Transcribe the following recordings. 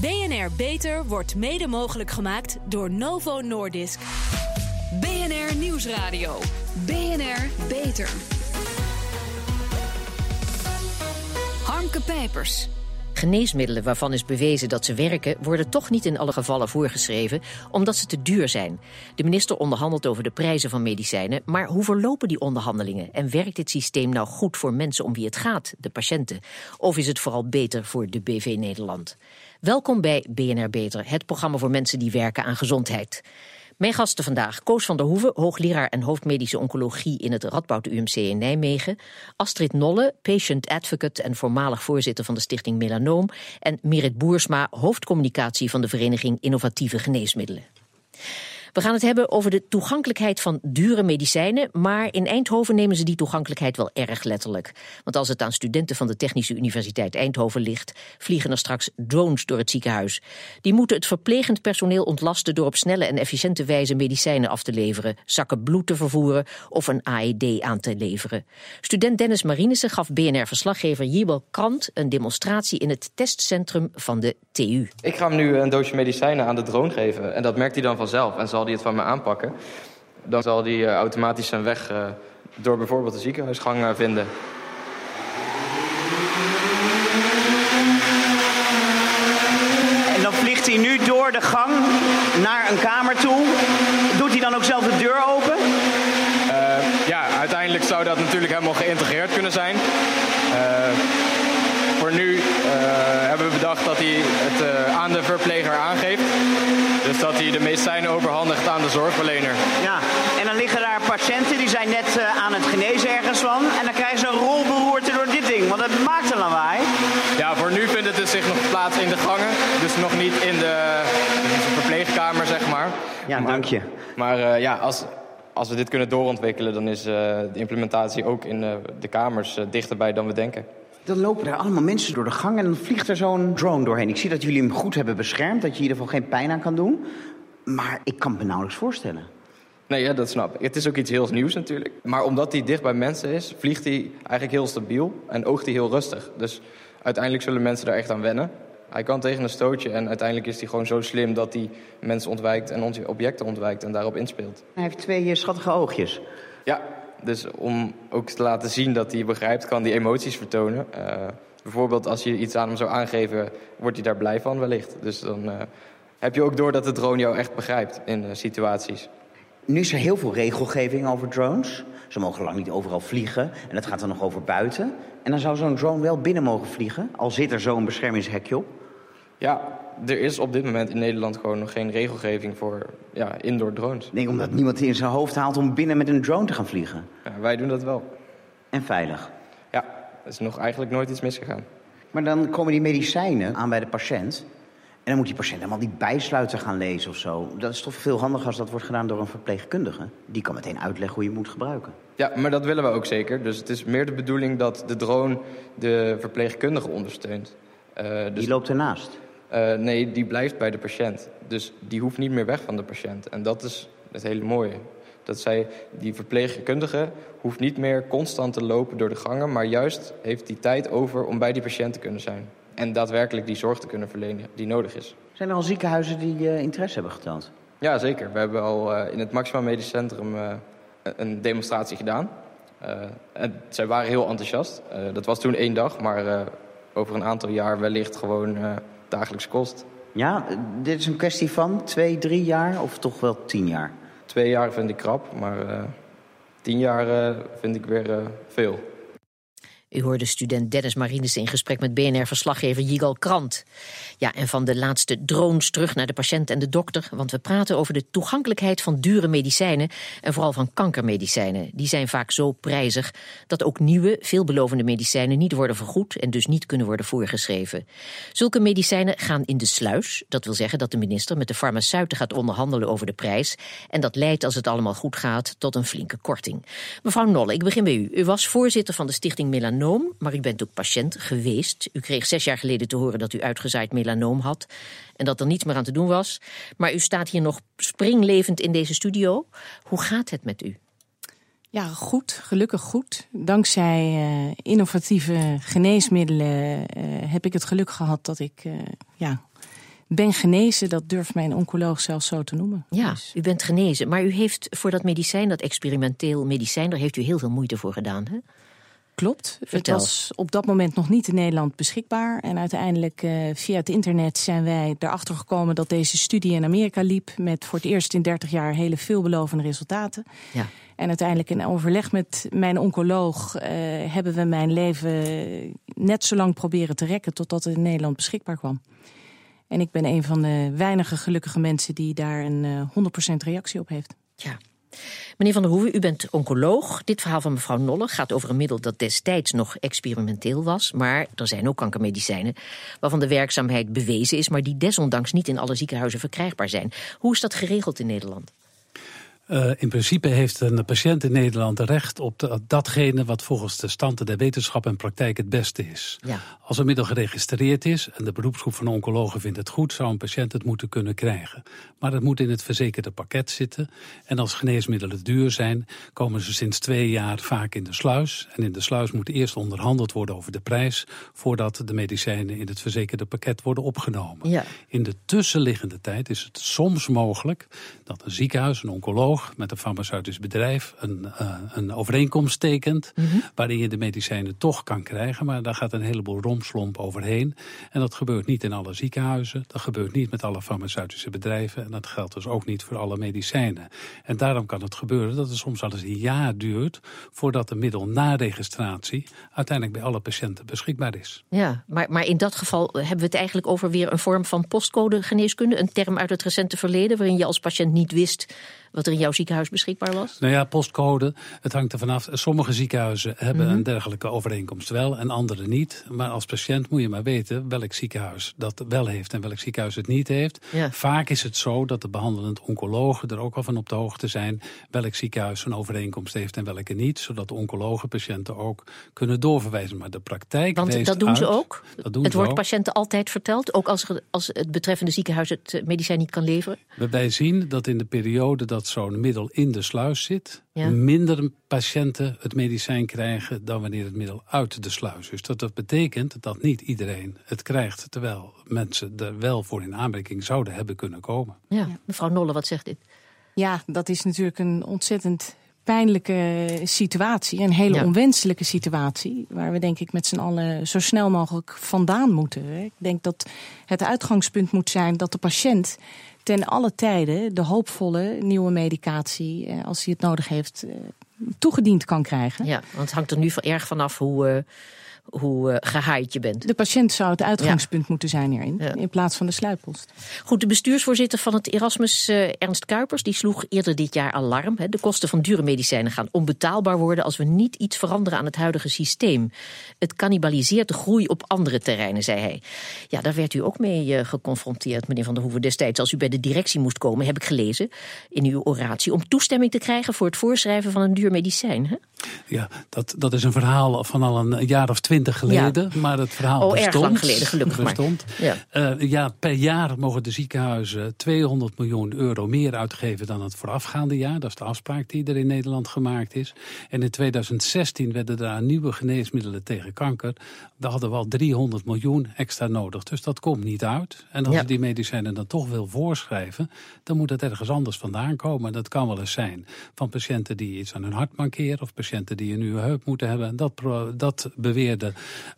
BNR Beter wordt mede mogelijk gemaakt door Novo Nordisk. BNR Nieuwsradio. BNR Beter. Harmke Pijpers. Geneesmiddelen waarvan is bewezen dat ze werken, worden toch niet in alle gevallen voorgeschreven, omdat ze te duur zijn. De minister onderhandelt over de prijzen van medicijnen, maar hoe verlopen die onderhandelingen? En werkt dit systeem nou goed voor mensen om wie het gaat, de patiënten? Of is het vooral beter voor de BV Nederland? Welkom bij BNR Beter, het programma voor mensen die werken aan gezondheid. Mijn gasten vandaag, Koos van der Hoeven, hoogleraar en hoofdmedische oncologie in het Radboud UMC in Nijmegen. Astrid Nolle, patient advocate en voormalig voorzitter van de stichting Melanoom. En Merit Boersma, hoofdcommunicatie van de vereniging Innovatieve Geneesmiddelen. We gaan het hebben over de toegankelijkheid van dure medicijnen. Maar in Eindhoven nemen ze die toegankelijkheid wel erg letterlijk. Want als het aan studenten van de Technische Universiteit Eindhoven ligt, vliegen er straks drones door het ziekenhuis. Die moeten het verplegend personeel ontlasten door op snelle en efficiënte wijze medicijnen af te leveren, zakken bloed te vervoeren of een AED aan te leveren. Student Dennis Marinissen gaf BNR-verslaggever Jibel Krant een demonstratie in het testcentrum van de TU. Ik ga hem nu een doosje medicijnen aan de drone geven en dat merkt hij dan vanzelf en zal hij het van me aanpakken. Dan zal hij uh, automatisch zijn weg uh, door bijvoorbeeld de ziekenhuisgang uh, vinden. En dan vliegt hij nu door de gang naar een kamer toe. Doet hij dan ook zelf de deur open? ja, uiteindelijk zou dat natuurlijk helemaal geïntegreerd kunnen zijn. Voor nu hebben we bedacht dat hij het aan de verpleger aangeeft. Dus dat hij de medicijnen overhandigt aan de zorgverlener. Ja, en dan liggen daar patiënten die zijn net uh, aan het genezen ergens van. En dan krijgen ze een rolberoerte door dit ding, want het maakt een lawaai. Ja, voor nu vindt het dus zich nog plaats in de gangen. Dus nog niet in de, de verpleegkamer, zeg maar. Ja, dank je. Maar uh, ja, als, als we dit kunnen doorontwikkelen, dan is uh, de implementatie ook in de kamers dichterbij dan we denken. Dan lopen er allemaal mensen door de gang en dan vliegt er zo'n drone doorheen. Ik zie dat jullie hem goed hebben beschermd, dat je in ieder geval geen pijn aan kan doen. Maar ik kan me nauwelijks voorstellen. Nee, ja, dat snap ik. Het is ook iets heel nieuws natuurlijk. Maar omdat hij dicht bij mensen is, vliegt hij eigenlijk heel stabiel en oogt hij heel rustig. Dus uiteindelijk zullen mensen daar echt aan wennen. Hij kan tegen een stootje en uiteindelijk is hij gewoon zo slim dat hij mensen ontwijkt en objecten ontwijkt en daarop inspeelt. Hij heeft twee schattige oogjes. Ja, dus om ook te laten zien dat hij begrijpt, kan hij emoties vertonen. Uh, bijvoorbeeld als je iets aan hem zou aangeven, wordt hij daar blij van wellicht. Dus dan uh, heb je ook door dat de drone jou echt begrijpt in uh, situaties. Nu is er heel veel regelgeving over drones. Ze mogen lang niet overal vliegen. En dat gaat dan nog over buiten. En dan zou zo'n drone wel binnen mogen vliegen, al zit er zo'n beschermingshekje op. Ja, er is op dit moment in Nederland gewoon nog geen regelgeving voor ja, indoor drones. Nee, omdat niemand in zijn hoofd haalt om binnen met een drone te gaan vliegen. Ja, wij doen dat wel. En veilig? Ja, er is nog eigenlijk nooit iets misgegaan. Maar dan komen die medicijnen aan bij de patiënt. En dan moet die patiënt helemaal die bijsluiter gaan lezen of zo. Dat is toch veel handiger als dat wordt gedaan door een verpleegkundige. Die kan meteen uitleggen hoe je moet gebruiken. Ja, maar dat willen we ook zeker. Dus het is meer de bedoeling dat de drone de verpleegkundige ondersteunt. Uh, dus... Die loopt ernaast? Uh, nee, die blijft bij de patiënt. Dus die hoeft niet meer weg van de patiënt. En dat is het hele mooie. Dat zij, die verpleegkundige hoeft niet meer constant te lopen door de gangen... maar juist heeft die tijd over om bij die patiënt te kunnen zijn. En daadwerkelijk die zorg te kunnen verlenen die nodig is. Zijn er al ziekenhuizen die uh, interesse hebben getoond? Ja, zeker. We hebben al uh, in het Maxima Medisch Centrum een demonstratie gedaan. en zij waren heel enthousiast. dat was toen één dag, maar over een aantal jaar wellicht gewoon dagelijks kost. Ja, dit is een kwestie van twee, drie jaar of toch wel tien jaar? Twee jaar vind ik krap, maar uh, tien jaar uh, vind ik weer uh, veel. U hoorde student Dennis Marines in gesprek met BNR-verslaggever Jigal Krant. Ja, en van de laatste drones terug naar de patiënt en de dokter. Want we praten over de toegankelijkheid van dure medicijnen. En vooral van kankermedicijnen. Die zijn vaak zo prijzig dat ook nieuwe, veelbelovende medicijnen niet worden vergoed. En dus niet kunnen worden voorgeschreven. Zulke medicijnen gaan in de sluis. Dat wil zeggen dat de minister met de farmaceuten gaat onderhandelen over de prijs. En dat leidt, als het allemaal goed gaat, tot een flinke korting. Mevrouw Nolle, ik begin bij u. U was voorzitter van de stichting Melanoom maar u bent ook patiënt geweest. U kreeg zes jaar geleden te horen dat u uitgezaaid melanoom had en dat er niets meer aan te doen was. Maar u staat hier nog springlevend in deze studio. Hoe gaat het met u? Ja, goed, gelukkig goed. Dankzij uh, innovatieve geneesmiddelen uh, heb ik het geluk gehad dat ik uh, ja, ben genezen, dat durft mijn oncoloog zelfs zo te noemen. Ja, Dus- u bent genezen. Maar u heeft voor dat medicijn, dat experimenteel medicijn, daar heeft u heel veel moeite voor gedaan. Hè? Klopt. Vertel. Het was op dat moment nog niet in Nederland beschikbaar. En uiteindelijk eh, via het internet zijn wij erachter gekomen dat deze studie in Amerika liep. Met voor het eerst in 30 jaar hele veelbelovende resultaten. Ja. En uiteindelijk in overleg met mijn oncoloog eh, hebben we mijn leven net zo lang proberen te rekken totdat het in Nederland beschikbaar kwam. En ik ben een van de weinige gelukkige mensen die daar een eh, 100% reactie op heeft. Ja. Meneer Van der Hoeven, u bent oncoloog. Dit verhaal van mevrouw Nolle gaat over een middel dat destijds nog experimenteel was. Maar er zijn ook kankermedicijnen waarvan de werkzaamheid bewezen is, maar die desondanks niet in alle ziekenhuizen verkrijgbaar zijn. Hoe is dat geregeld in Nederland? Uh, in principe heeft een patiënt in Nederland recht op de, datgene wat volgens de standen der wetenschap en praktijk het beste is. Ja. Als een middel geregistreerd is en de beroepsgroep van oncologen vindt het goed, zou een patiënt het moeten kunnen krijgen. Maar het moet in het verzekerde pakket zitten. En als geneesmiddelen duur zijn, komen ze sinds twee jaar vaak in de sluis. En in de sluis moet eerst onderhandeld worden over de prijs, voordat de medicijnen in het verzekerde pakket worden opgenomen. Ja. In de tussenliggende tijd is het soms mogelijk dat een ziekenhuis, een oncoloog, met een farmaceutisch bedrijf een, uh, een overeenkomst tekent. Mhm. waarin je de medicijnen toch kan krijgen. Maar daar gaat een heleboel romslomp overheen. En dat gebeurt niet in alle ziekenhuizen. Dat gebeurt niet met alle farmaceutische bedrijven. En dat geldt dus ook niet voor alle medicijnen. En daarom kan het gebeuren dat het soms wel eens een jaar duurt. voordat een middel na registratie uiteindelijk bij alle patiënten beschikbaar is. Ja, maar, maar in dat geval hebben we het eigenlijk over weer een vorm van postcode geneeskunde. Een term uit het recente verleden waarin je als patiënt niet wist wat er in jouw ziekenhuis beschikbaar was? Nou ja, postcode, het hangt er vanaf. Sommige ziekenhuizen hebben Mhm. een dergelijke overeenkomst wel en andere niet. Maar als patiënt moet je maar weten welk ziekenhuis dat wel heeft en welk ziekenhuis het niet heeft. Ja. Vaak is het zo dat de behandelend oncologen er ook al van op de hoogte zijn welk ziekenhuis een overeenkomst heeft en welke niet. Zodat de oncologen patiënten ook kunnen doorverwijzen. Maar de praktijk Want dat doen ze ook. Dat doen het wordt ook. patiënten altijd verteld, ook als, als het betreffende ziekenhuis het eh, medicijn niet kan leveren. Wij zien dat in de periode dat zo'n middel in de sluis zit, Ja. minder patiënten het medicijn krijgen dan wanneer het middel uit de sluis is. Dat, dat betekent dat niet iedereen het krijgt, terwijl mensen er wel voor in aanmerking zouden hebben kunnen komen. Ja. Mevrouw Nolle, wat zegt dit? Ja, dat is natuurlijk een ontzettend pijnlijke situatie. Een hele Ja. onwenselijke situatie. Waar we denk ik met z'n allen zo snel mogelijk vandaan moeten. Ik denk dat het uitgangspunt moet zijn dat de patiënt ten alle tijden de hoopvolle nieuwe medicatie, eh, als hij het nodig heeft, eh, toegediend kan krijgen. Ja, want het hangt er nu erg vanaf hoe, eh, hoe eh, gehaaid je bent. De patiënt zou het uitgangspunt moeten zijn hierin, Ja. in plaats van de sluitpost. Goed, de bestuursvoorzitter van het Erasmus, eh, Ernst Kuipers, die sloeg eerder dit jaar alarm. Hè. De kosten van dure medicijnen gaan onbetaalbaar worden als we niet iets veranderen aan het huidige systeem. Het cannibaliseert de groei op andere terreinen, zei hij. Ja, daar werd u ook mee eh, geconfronteerd, meneer Van der Hoeven. Destijds, als u bij de directie moest komen, heb ik gelezen in uw oratie, om toestemming te krijgen voor het voorschrijven van een duur medicijn. Hè? Ja, dat, dat is een verhaal van al een jaar of twintig geleden. Maar het verhaal Oh, erg bestond. lang geleden, gelukkig maar. Ja. Eh, ja, per jaar mogen de ziekenhuizen 200 miljoen euro meer uitgeven dan het voorafgaande jaar. Dat is de afspraak die er in Nederland gemaakt is. En in 2016 werden er aan nieuwe geneesmiddelen tegen kanker. We hadden wel 300 miljoen extra nodig. Dus dat komt niet uit. En als Ja. je die medicijnen dan toch wil voorschrijven, dan moet het ergens anders vandaan komen. Dat kan wel eens zijn van patiënten die iets aan hun hart mankeren of patiënten die een nieuwe heup moeten hebben. En dat, dat beweerde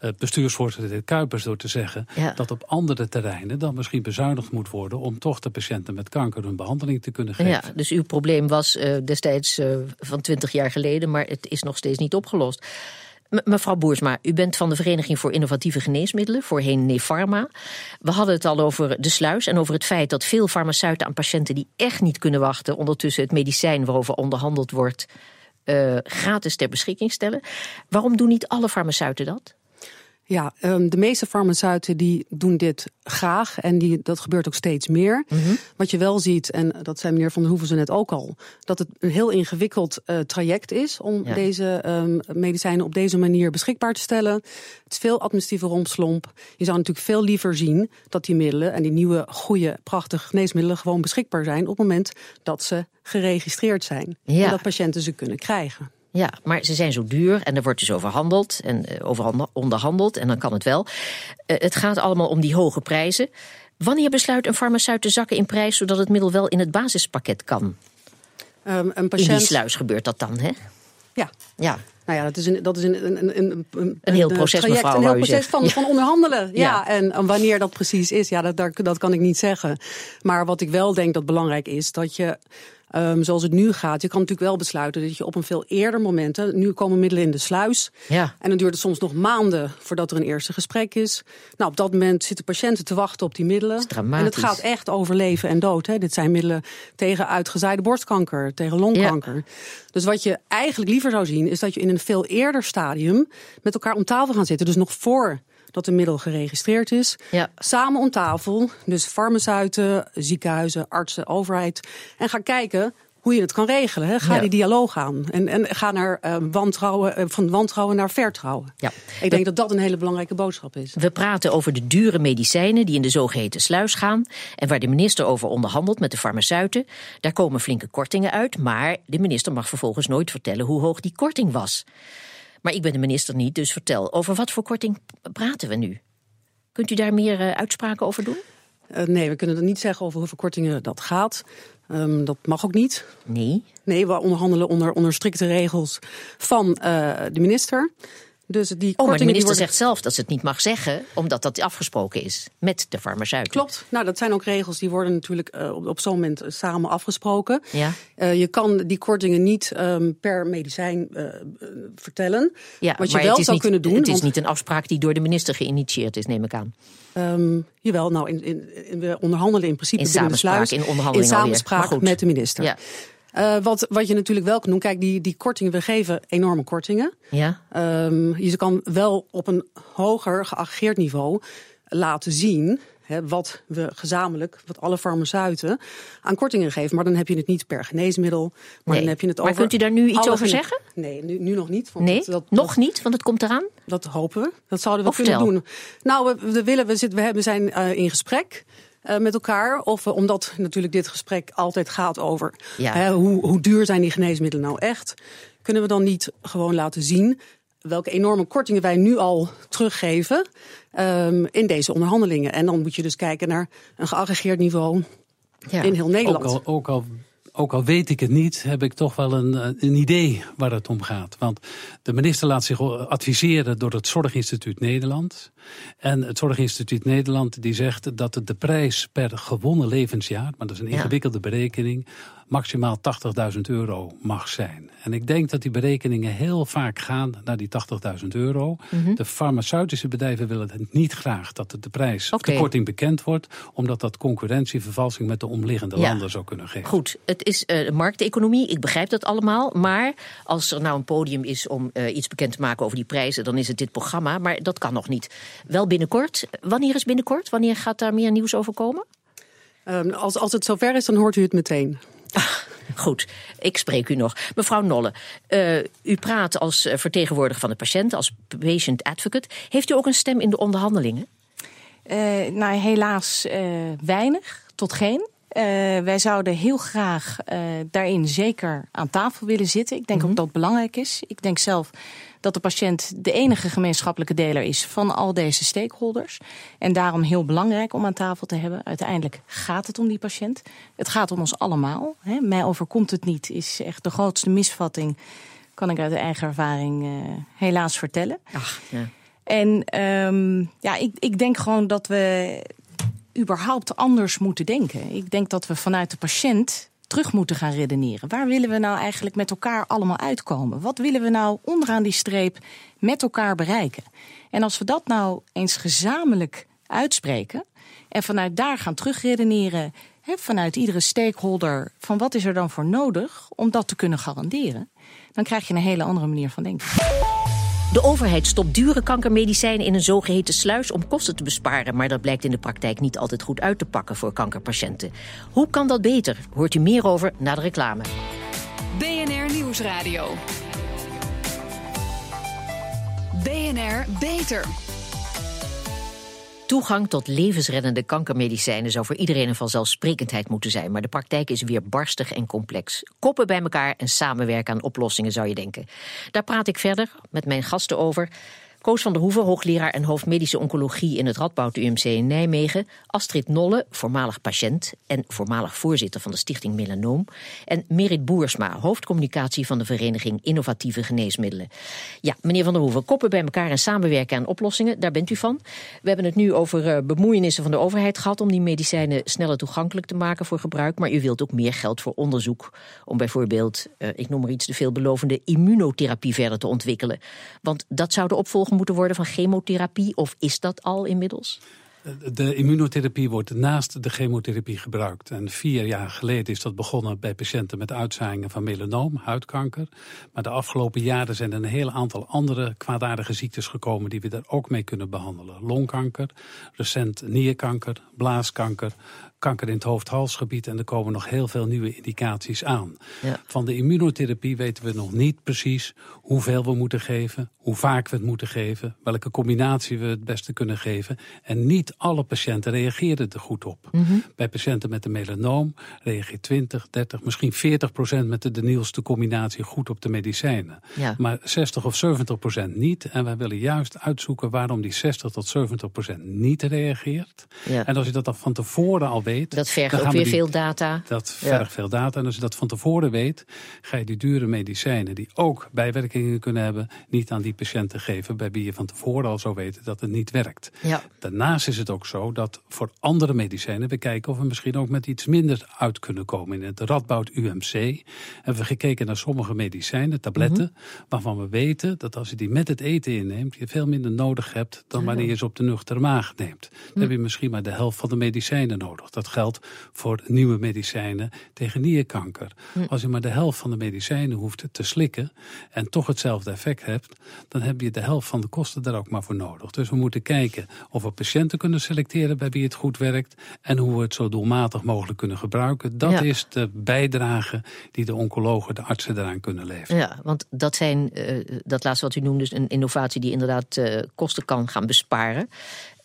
eh, bestuursvoorzitter Kuipers door te zeggen Ja. dat op andere terreinen dan misschien bezuinigd moet worden om toch de patiënten met kanker hun behandeling te kunnen geven. Ja, dus uw probleem was eh, destijds eh, van twintig jaar geleden, maar het is nog steeds niet opgelost. Mevrouw Boersma, u bent van de Vereniging voor Innovatieve Geneesmiddelen, voorheen Nefarma. We hadden het al over de sluis en over het feit dat veel farmaceuten aan patiënten die echt niet kunnen wachten, ondertussen het medicijn waarover onderhandeld wordt, gratis ter beschikking stellen. Waarom doen niet alle farmaceuten dat? Ja, um, de meeste farmaceuten die doen dit graag en die, dat gebeurt ook steeds meer. Mhm. Wat je wel ziet, en dat zei meneer Van der Hoeven zo net ook al, dat het een heel ingewikkeld uh, traject is om Ja. deze um, medicijnen op deze manier beschikbaar te stellen. Het is veel administratieve rompslomp. Je zou natuurlijk veel liever zien dat die middelen en die nieuwe, goede, prachtige geneesmiddelen gewoon beschikbaar zijn op het moment dat ze geregistreerd zijn. Ja. En dat patiënten ze kunnen krijgen. Ja, maar ze zijn zo duur en er wordt dus over handeld en eh, over onderhandeld en dan kan het wel. Eh, het gaat allemaal om die hoge prijzen. Wanneer besluit een farmaceut te zakken in prijs zodat het middel wel in het basispakket kan? Um, een patiënt... In die sluis gebeurt dat dan, hè? Ja. ja. Nou ja, dat is een, dat is een, een, een, een, een heel proces, traject, mevrouw, Een heel proces van, ja. van onderhandelen. Ja. ja. En wanneer dat precies is, ja, dat, dat kan ik niet zeggen. Maar wat ik wel denk dat belangrijk is, dat je Um, zoals het nu gaat. Je kan natuurlijk wel besluiten dat je op een veel eerder moment. nu komen middelen in de sluis. Ja. En dan duurt het soms nog maanden voordat er een eerste gesprek is. Nou, op dat moment zitten patiënten te wachten op die middelen. en het gaat echt over leven en dood. Hè. Dit zijn middelen tegen uitgezaaide borstkanker, tegen longkanker. Ja. Dus wat je eigenlijk liever zou zien, is dat je in een veel eerder stadium met elkaar om tafel gaan zitten. Dus nog voor dat een middel geregistreerd is. Ja. Samen om tafel, dus farmaceuten, ziekenhuizen, artsen, overheid. En ga kijken hoe je het kan regelen. Hè. Ga Ja. die dialoog aan. En, en ga naar, eh, wantrouwen, eh, van wantrouwen naar vertrouwen. Ja. Ik denk dat dat een hele belangrijke boodschap is. We praten over de dure medicijnen die in de zogeheten sluis gaan. En waar de minister over onderhandelt met de farmaceuten. Daar komen flinke kortingen uit. Maar de minister mag vervolgens nooit vertellen hoe hoog die korting was. Maar ik ben de minister niet, dus vertel. Over wat voor korting praten we nu? Kunt u daar meer uh, uitspraken over doen? Uh, nee, we kunnen er niet zeggen over hoeveel kortingen dat gaat. Um, dat mag ook niet. Nee? Nee, we onderhandelen onder, onder strikte regels van uh, de minister. Dus die oh, maar de minister worden... zegt zelf dat ze het niet mag zeggen, omdat dat afgesproken is met de farmaceut. Klopt. Nou, dat zijn ook regels die worden natuurlijk uh, op, op zo'n moment samen afgesproken. Ja. Uh, je kan die kortingen niet um, per medicijn uh, vertellen. Ja, Wat je maar wel zou niet, kunnen doen. Het is want, niet een afspraak die door de minister geïnitieerd is, neem ik aan. Um, jawel, nou, in, in, in, we onderhandelen in principe in binnen de sluis. In in onderhandeling samenspraak met de minister. Ja. Uh, wat, wat je natuurlijk wel kan doen, kijk, die, die kortingen, we geven enorme kortingen. Ja. Um, je kan wel op een hoger geaggregeerd niveau laten zien hè, wat we gezamenlijk, wat alle farmaceuten aan kortingen geven. Maar dan heb je het niet per geneesmiddel. Maar nee. dan heb je het maar over. kunt u daar nu iets over zeggen? Nee, nu, nu nog niet. Want Nee, dat, dat, nog niet, want het komt eraan. dat hopen we. Dat zouden we kunnen doen. Nou, we, we willen, we, zitten, we hebben- zijn uh, in gesprek. Uh, met elkaar. Of we, omdat natuurlijk dit gesprek altijd gaat over Ja. hè, hoe, hoe duur zijn die geneesmiddelen nou echt. Kunnen we dan niet gewoon laten zien welke enorme kortingen wij nu al teruggeven um, in deze onderhandelingen. En dan moet je dus kijken naar een geaggregeerd niveau Ja. in heel Nederland. Ook al, ook, al, ook al weet ik het niet, heb ik toch wel een, eh, een idee waar het om gaat. Want de minister laat zich adviseren door het Zorginstituut Nederland. En het Zorginstituut Nederland die zegt dat het de prijs per gewonnen levensjaar, maar dat is een ingewikkelde berekening, maximaal 80.000 euro mag zijn. En ik denk dat die berekeningen heel vaak gaan naar die 80.000 euro. Mhm. De farmaceutische bedrijven willen het niet graag dat de prijs, Oké. de korting bekend wordt, omdat dat concurrentievervalsing met de omliggende Ja. landen zou kunnen geven. Goed, het is eh markteconomie, ik begrijp dat allemaal. Maar als er nou een podium is om eh, iets bekend te maken over die prijzen, dan is het dit programma. Maar dat kan nog niet. Wel binnenkort. Wanneer is binnenkort? Wanneer gaat daar meer nieuws over komen? Um, als, als het zover is, dan hoort u het meteen. Goed, ik spreek u nog. Mevrouw Nolle, uh, u praat als eh, vertegenwoordiger van de patiënt, als patient advocate. Heeft u ook een stem in de onderhandelingen? Uh, nou, helaas uh, weinig tot geen. Uh, wij zouden heel graag uh, daarin zeker aan tafel willen zitten. Ik denk Mhm. ook dat het belangrijk is. Ik denk zelf dat de patiënt de enige gemeenschappelijke deler is van al deze stakeholders. En daarom heel belangrijk om aan tafel te hebben. Uiteindelijk gaat het om die patiënt. Het gaat om ons allemaal. Hè. Mij overkomt het niet, is echt de grootste misvatting. Kan ik uit eigen ervaring uh, helaas vertellen. Ach, ja. En um, ja, ik, ik denk gewoon dat we überhaupt anders moeten denken. Ik denk dat we vanuit de patiënt terug moeten gaan redeneren. Waar willen we nou eigenlijk met elkaar allemaal uitkomen? Wat willen we nou onderaan die streep met elkaar bereiken? En als we dat nou eens gezamenlijk uitspreken en vanuit daar gaan terugredeneren, hè, vanuit iedere stakeholder, van wat is er dan voor nodig om dat te kunnen garanderen, dan krijg je een hele andere manier van denken. De overheid stopt dure kankermedicijnen in een zogeheten sluis om kosten te besparen. Maar dat blijkt in de praktijk niet altijd goed uit te pakken voor kankerpatiënten. Hoe kan dat beter? Hoort u meer over na de reclame. BNR Nieuwsradio. BNR Beter. Toegang tot levensreddende kankermedicijnen zou voor iedereen een vanzelfsprekendheid moeten zijn. Maar de praktijk is weer barstig en complex. Koppen bij elkaar en samenwerken aan oplossingen, zou je denken. Daar praat ik verder met mijn gasten over. Koos van der Hoeven, hoogleraar en hoofd medische oncologie in het Radboud UMC in Nijmegen. Astrid Nolle, voormalig patiënt en voormalig voorzitter van de Stichting Melanoom. En Merit Boersma, hoofdcommunicatie van de Vereniging Innovatieve Geneesmiddelen. Ja, meneer van der Hoeven, koppen bij elkaar en samenwerken aan oplossingen, daar bent u van. We hebben het nu over uh, bemoeienissen van de overheid gehad om die medicijnen sneller toegankelijk te maken voor gebruik. Maar u wilt ook meer geld voor onderzoek om bijvoorbeeld, uh, ik noem maar iets, de veelbelovende immunotherapie verder te ontwikkelen. Want dat zou de opvolger moeten worden van chemotherapie? Of is dat al inmiddels? De immunotherapie wordt naast de chemotherapie gebruikt. En vier jaar geleden is dat begonnen bij patiënten met uitzaaiingen van melanoom, huidkanker. Maar de afgelopen jaren zijn er een heel aantal andere kwaadaardige ziektes gekomen die we daar ook mee kunnen behandelen. Longkanker, recent nierkanker, blaaskanker, kanker in het hoofd-halsgebied en er komen nog heel veel nieuwe indicaties aan. Ja. Van de immunotherapie weten we nog niet precies hoeveel we moeten geven, hoe vaak we het moeten geven, welke combinatie we het beste kunnen geven. En niet alle patiënten reageren er goed op. Mm -hmm. Bij patiënten met een melanoom reageert 20, 30, misschien 40 procent met de, de nieuwste combinatie goed op de medicijnen. Ja. Maar 60 of 70 procent niet. En wij willen juist uitzoeken waarom die 60 tot 70 procent niet reageert. Ja. En als je dat dan van tevoren al weet. Dat vergt ook weer die, veel data. Dat vergt veel data. En als je dat van tevoren weet, ga je die dure medicijnen, die ook bijwerkingen kunnen hebben, niet aan die patiënten geven bij wie je van tevoren al zou weten dat het niet werkt. Ja. Daarnaast is het ook zo dat voor andere medicijnen we kijken of we misschien ook met iets minder uit kunnen komen. In het Radboud UMC hebben we gekeken naar sommige medicijnen, tabletten, mm -hmm. waarvan we weten dat als je die met het eten inneemt, je veel minder nodig hebt dan wanneer je ze op de nuchtere maag neemt. Dan mm. heb je misschien maar de helft van de medicijnen nodig. Dat geldt voor nieuwe medicijnen tegen nierkanker. Mm. Als je maar de helft van de medicijnen hoeft te slikken en toch hetzelfde effect hebt, dan heb je de helft van de kosten daar ook maar voor nodig. Dus we moeten kijken of we patiënten kunnen selecteren bij wie het goed werkt en hoe we het zo doelmatig mogelijk kunnen gebruiken. Dat ja. is de bijdrage die de oncologen, de artsen daaraan kunnen leveren. Ja, want dat zijn, uh, dat laatste wat u noemde, dus een innovatie die inderdaad uh, kosten kan gaan besparen.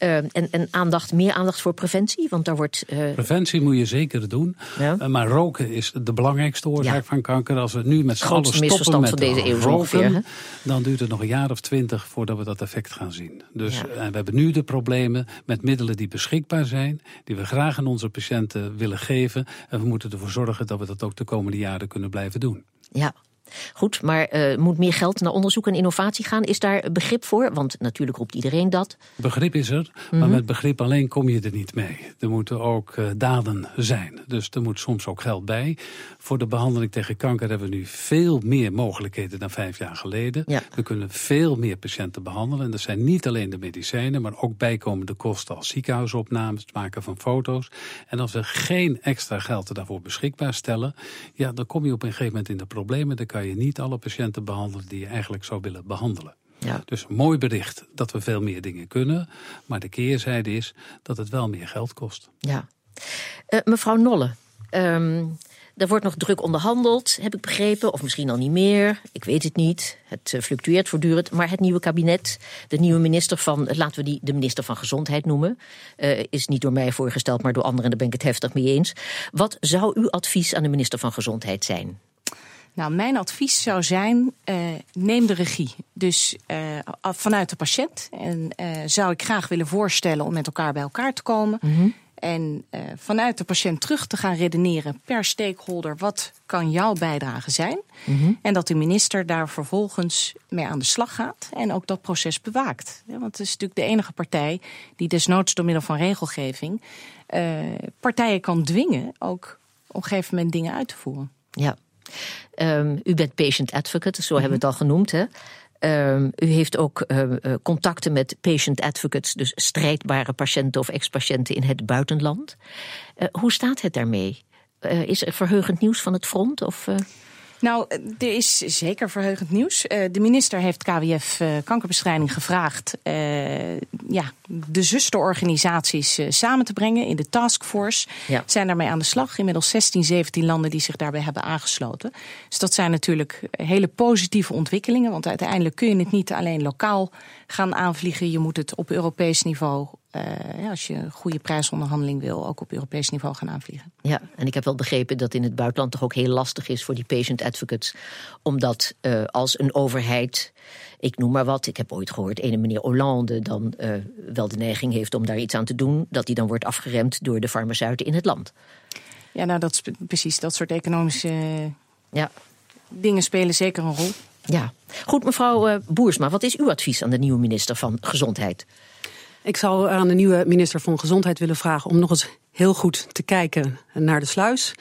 Uh, en, en aandacht, meer aandacht voor preventie? Want daar wordt. Uh... Preventie moet je zeker doen. Ja. Uh, maar roken is de belangrijkste oorzaak ja. van kanker. Als we nu met z'n allen stoppen met van deze eeuw roken, ongeveer, dan duurt het nog een jaar of twintig voordat we dat effect gaan zien. Dus ja. we hebben nu de problemen met middelen die beschikbaar zijn, die we graag aan onze patiënten willen geven. En we moeten ervoor zorgen dat we dat ook de komende jaren kunnen blijven doen. Ja, Goed, maar uh, moet meer geld naar onderzoek en innovatie gaan? Is daar begrip voor? Want natuurlijk roept iedereen dat. Begrip is er, mm -hmm. maar met begrip alleen kom je er niet mee. Er moeten ook uh, daden zijn. Dus er moet soms ook geld bij. Voor de behandeling tegen kanker hebben we nu veel meer mogelijkheden dan vijf jaar geleden. Ja. We kunnen veel meer patiënten behandelen. En dat zijn niet alleen de medicijnen, maar ook bijkomende kosten als ziekenhuisopnames, het maken van foto's. En als we geen extra geld daarvoor beschikbaar stellen, ja, dan kom je op een gegeven moment in de problemen. Dan kan je niet alle patiënten behandelen die je eigenlijk zou willen behandelen. Ja. Dus mooi bericht dat we veel meer dingen kunnen. Maar de keerzijde is dat het wel meer geld kost. Ja. Uh, mevrouw Nolle, um, er wordt nog druk onderhandeld, heb ik begrepen. Of misschien al niet meer. Ik weet het niet. Het uh, fluctueert voortdurend. Maar het nieuwe kabinet, de nieuwe minister van, laten we die de minister van Gezondheid noemen, uh, is niet door mij voorgesteld, maar door anderen. Daar ben ik het heftig mee eens. Wat zou uw advies aan de minister van Gezondheid zijn? Nou, mijn advies zou zijn: uh, neem de regie. Dus uh, vanuit de patiënt. En uh, zou ik graag willen voorstellen om met elkaar bij elkaar te komen. Mm -hmm. En vanuit de patiënt terug te gaan redeneren per stakeholder: wat kan jouw bijdrage zijn? Mm -hmm. En dat de minister daar vervolgens mee aan de slag gaat en ook dat proces bewaakt. Ja, want het is natuurlijk de enige partij die desnoods door middel van regelgeving partijen kan dwingen ook op een gegeven moment dingen uit te voeren. Ja. Um, u bent patient advocate, zo hebben we het al genoemd. Hè? Um, u heeft ook uh, contacten met patient advocates, dus strijdbare patiënten of ex-patiënten in het buitenland. Uh, hoe staat het daarmee? Is er verheugend nieuws van het front? Of, nou, er is zeker verheugend nieuws. De minister heeft KWF Kankerbestrijding gevraagd uh, ja, de zusterorganisaties samen te brengen in de taskforce. Ja. Zijn daarmee aan de slag. Inmiddels 16, 17 landen die zich daarbij hebben aangesloten. Dus dat zijn natuurlijk hele positieve ontwikkelingen. Want uiteindelijk kun je het niet alleen lokaal gaan aanvliegen. Je moet het op Europees niveau uh, als je een goede prijsonderhandeling wil, ook op Europees niveau gaan aanvliegen. Ja, en ik heb wel begrepen dat in het buitenland toch ook heel lastig is voor die patient advocates. Omdat uh, als een overheid, ik noem maar wat, ik heb ooit gehoord, ene meneer Hollande dan uh, wel de neiging heeft om daar iets aan te doen, dat die dan wordt afgeremd door de farmaceuten in het land. Ja, nou, dat is precies dat soort economische ja. dingen spelen zeker een rol. Ja, goed, mevrouw Boersma, wat is uw advies aan de nieuwe minister van Gezondheid? Ik zou aan de nieuwe minister van Gezondheid willen vragen om nog eens heel goed te kijken naar de sluis.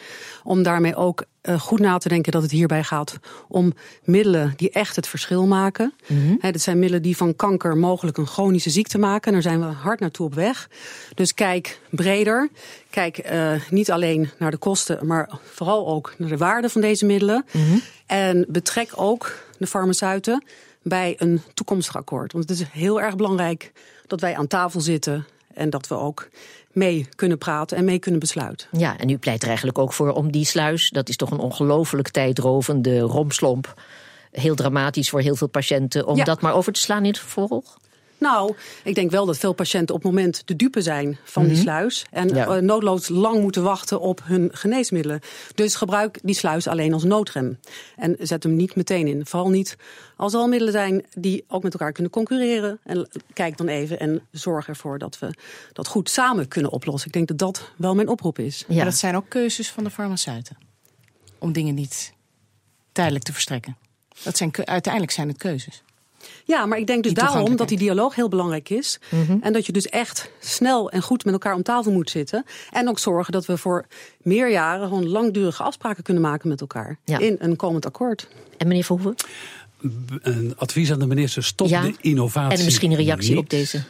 Om daarmee ook uh, goed na te denken dat het hierbij gaat om middelen die echt het verschil maken. Mm -hmm. He, dat zijn middelen die van kanker mogelijk een chronische ziekte maken. Daar zijn we hard naartoe op weg. Dus kijk breder. Kijk uh, niet alleen naar de kosten, maar vooral ook naar de waarde van deze middelen. Mm -hmm. En betrek ook de farmaceuten bij een toekomstig akkoord. Want het is heel erg belangrijk dat wij aan tafel zitten en dat we ook mee kunnen praten en mee kunnen besluiten. Ja, en u pleit er eigenlijk ook voor om die sluis, dat is toch een ongelooflijk tijdrovende romslomp, heel dramatisch voor heel veel patiënten, om ja. dat maar over te slaan in het vervolg? Nou, ik denk wel dat veel patiënten op het moment de dupe zijn van die sluis. En ja. noodloos lang moeten wachten op hun geneesmiddelen. Dus gebruik die sluis alleen als noodrem. En zet hem niet meteen in. Vooral niet als er al middelen zijn die ook met elkaar kunnen concurreren. En kijk dan even en zorg ervoor dat we dat goed samen kunnen oplossen. Ik denk dat dat wel mijn oproep is. Ja, dat zijn ook keuzes van de farmaceuten. Om dingen niet tijdelijk te verstrekken. Dat zijn, uiteindelijk zijn het keuzes. Ja, maar ik denk dus daarom dat die dialoog heel belangrijk is. Mm -hmm. En dat je dus echt snel en goed met elkaar om tafel moet zitten. En ook zorgen dat we voor meer jaren gewoon langdurige afspraken kunnen maken met elkaar. Ja. In een komend akkoord. En meneer Verhoeven? Een advies aan de minister: stop ja. de innovatie. En misschien een reactie niet. op deze.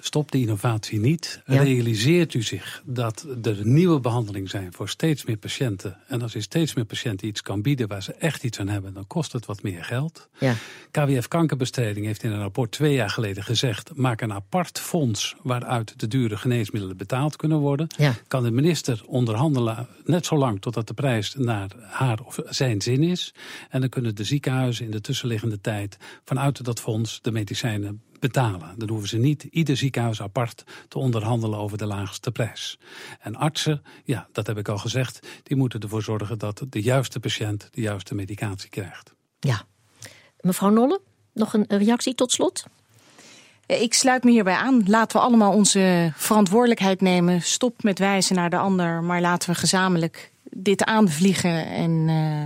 Stop de innovatie niet. Ja. Realiseert u zich dat er nieuwe behandelingen zijn voor steeds meer patiënten. En als u steeds meer patiënten iets kan bieden waar ze echt iets aan hebben, dan kost het wat meer geld. Ja. KWF Kankerbestrijding heeft in een rapport twee jaar geleden gezegd: maak een apart fonds waaruit de dure geneesmiddelen betaald kunnen worden. Ja. Kan de minister onderhandelen net zo lang totdat de prijs naar haar of zijn zin is. En dan kunnen de ziekenhuizen in de tussenliggende tijd vanuit dat fonds de medicijnen betalen. Dan hoeven ze niet ieder ziekenhuis apart te onderhandelen over de laagste prijs. En artsen, ja, dat heb ik al gezegd, die moeten ervoor zorgen dat de juiste patiënt de juiste medicatie krijgt. Ja. Mevrouw Nolle, nog een reactie tot slot? Ik sluit me hierbij aan. Laten we allemaal onze verantwoordelijkheid nemen. Stop met wijzen naar de ander, maar laten we gezamenlijk dit aanvliegen en, uh,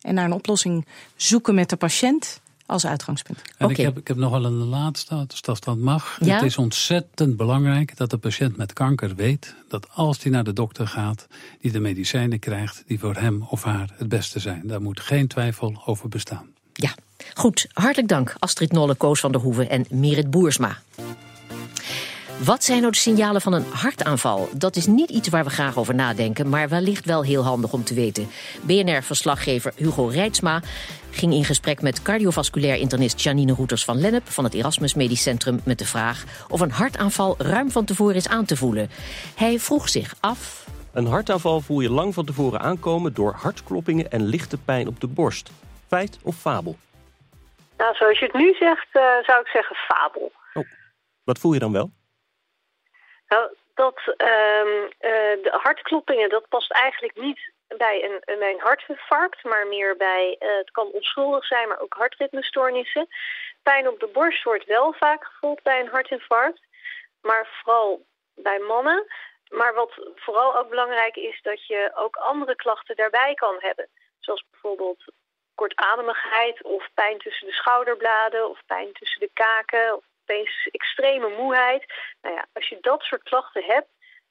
en naar een oplossing zoeken met de patiënt als uitgangspunt. En okay. ik, heb, ik heb nog wel een laatste, als dat mag. Ja? Het is ontzettend belangrijk dat de patiënt met kanker weet dat als hij naar de dokter gaat, die de medicijnen krijgt die voor hem of haar het beste zijn. Daar moet geen twijfel over bestaan. Ja, goed. Hartelijk dank Astrid Nolle, Koos van der Hoeven en Merit Boersma. Wat zijn nou de signalen van een hartaanval? Dat is niet iets waar we graag over nadenken, maar wellicht wel heel handig om te weten. BNR-verslaggever Hugo Reitsma ging in gesprek met cardiovasculair internist Janine Roeters van Lennep van het Erasmus Medisch Centrum met de vraag of een hartaanval ruim van tevoren is aan te voelen. Hij vroeg zich af. Een hartaanval voel je lang van tevoren aankomen door hartkloppingen en lichte pijn op de borst. Feit of fabel? Nou, zoals je het nu zegt, uh, zou ik zeggen fabel. Oh. Wat voel je dan wel? Nou, dat uh, de hartkloppingen, dat past eigenlijk niet bij een, een hartinfarct, maar meer bij, uh, het kan onschuldig zijn, maar ook hartritmestoornissen. Pijn op de borst wordt wel vaak gevoeld bij een hartinfarct, maar vooral bij mannen. Maar wat vooral ook belangrijk is, dat je ook andere klachten daarbij kan hebben. Zoals bijvoorbeeld kortademigheid of pijn tussen de schouderbladen of pijn tussen de kaken opeens extreme moeheid. Nou ja, als je dat soort klachten hebt,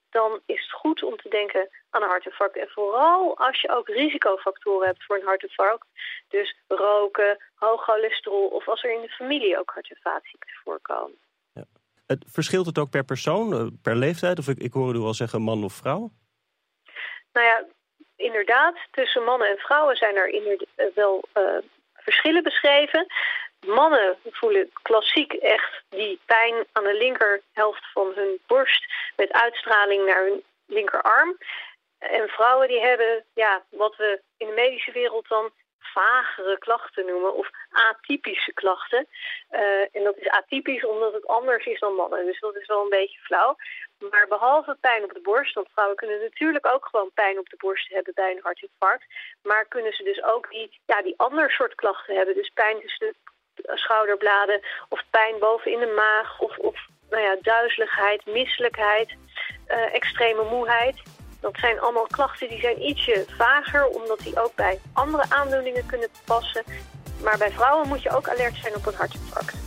dan is het goed om te denken aan een hartinfarct. En vooral als je ook risicofactoren hebt voor een hartinfarct. Dus roken, hoog cholesterol of als er in de familie ook hart- en vaatziekten voorkomen. Ja. Het, verschilt het ook per persoon, eh, per leeftijd? Of ik, ik hoorde u al zeggen man of vrouw? Nou ja, inderdaad, tussen mannen en vrouwen zijn er inderdaad eh, wel uh, verschillen beschreven. Mannen voelen klassiek echt die pijn aan de linkerhelft van hun borst met uitstraling naar hun linkerarm. En vrouwen die hebben, ja, wat we in de medische wereld dan vagere klachten noemen of atypische klachten. en dat is atypisch omdat het anders is dan mannen. Dus dat is wel een beetje flauw. Maar behalve pijn op de borst, want vrouwen kunnen natuurlijk ook gewoon pijn op de borst hebben bij een hartinfarct. Maar kunnen ze dus ook die, ja, die ander soort klachten hebben. Dus pijn tussen de schouderbladen of pijn boven in de maag of, of nou ja, duizeligheid, misselijkheid, uh, extreme moeheid. Dat zijn allemaal klachten die zijn ietsje vager, omdat die ook bij andere aandoeningen kunnen passen. Maar bij vrouwen moet je ook alert zijn op een hartinfarct.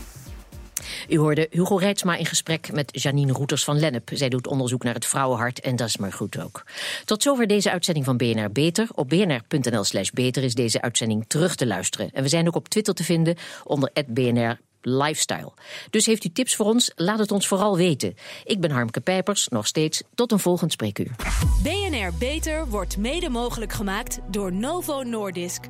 U hoorde Hugo Reitsma in gesprek met Janine Roeters van Lennep. Zij doet onderzoek naar het vrouwenhart en dat is maar goed ook. Tot zover deze uitzending van BNR Beter. Op bnr.nl slash beter is deze uitzending terug te luisteren. En we zijn ook op Twitter te vinden onder BNR lifestyle. Dus heeft u tips voor ons? Laat het ons vooral weten. Ik ben Harmke Pijpers, nog steeds tot een volgend spreekuur. BNR Beter wordt mede mogelijk gemaakt door Novo Nordisk.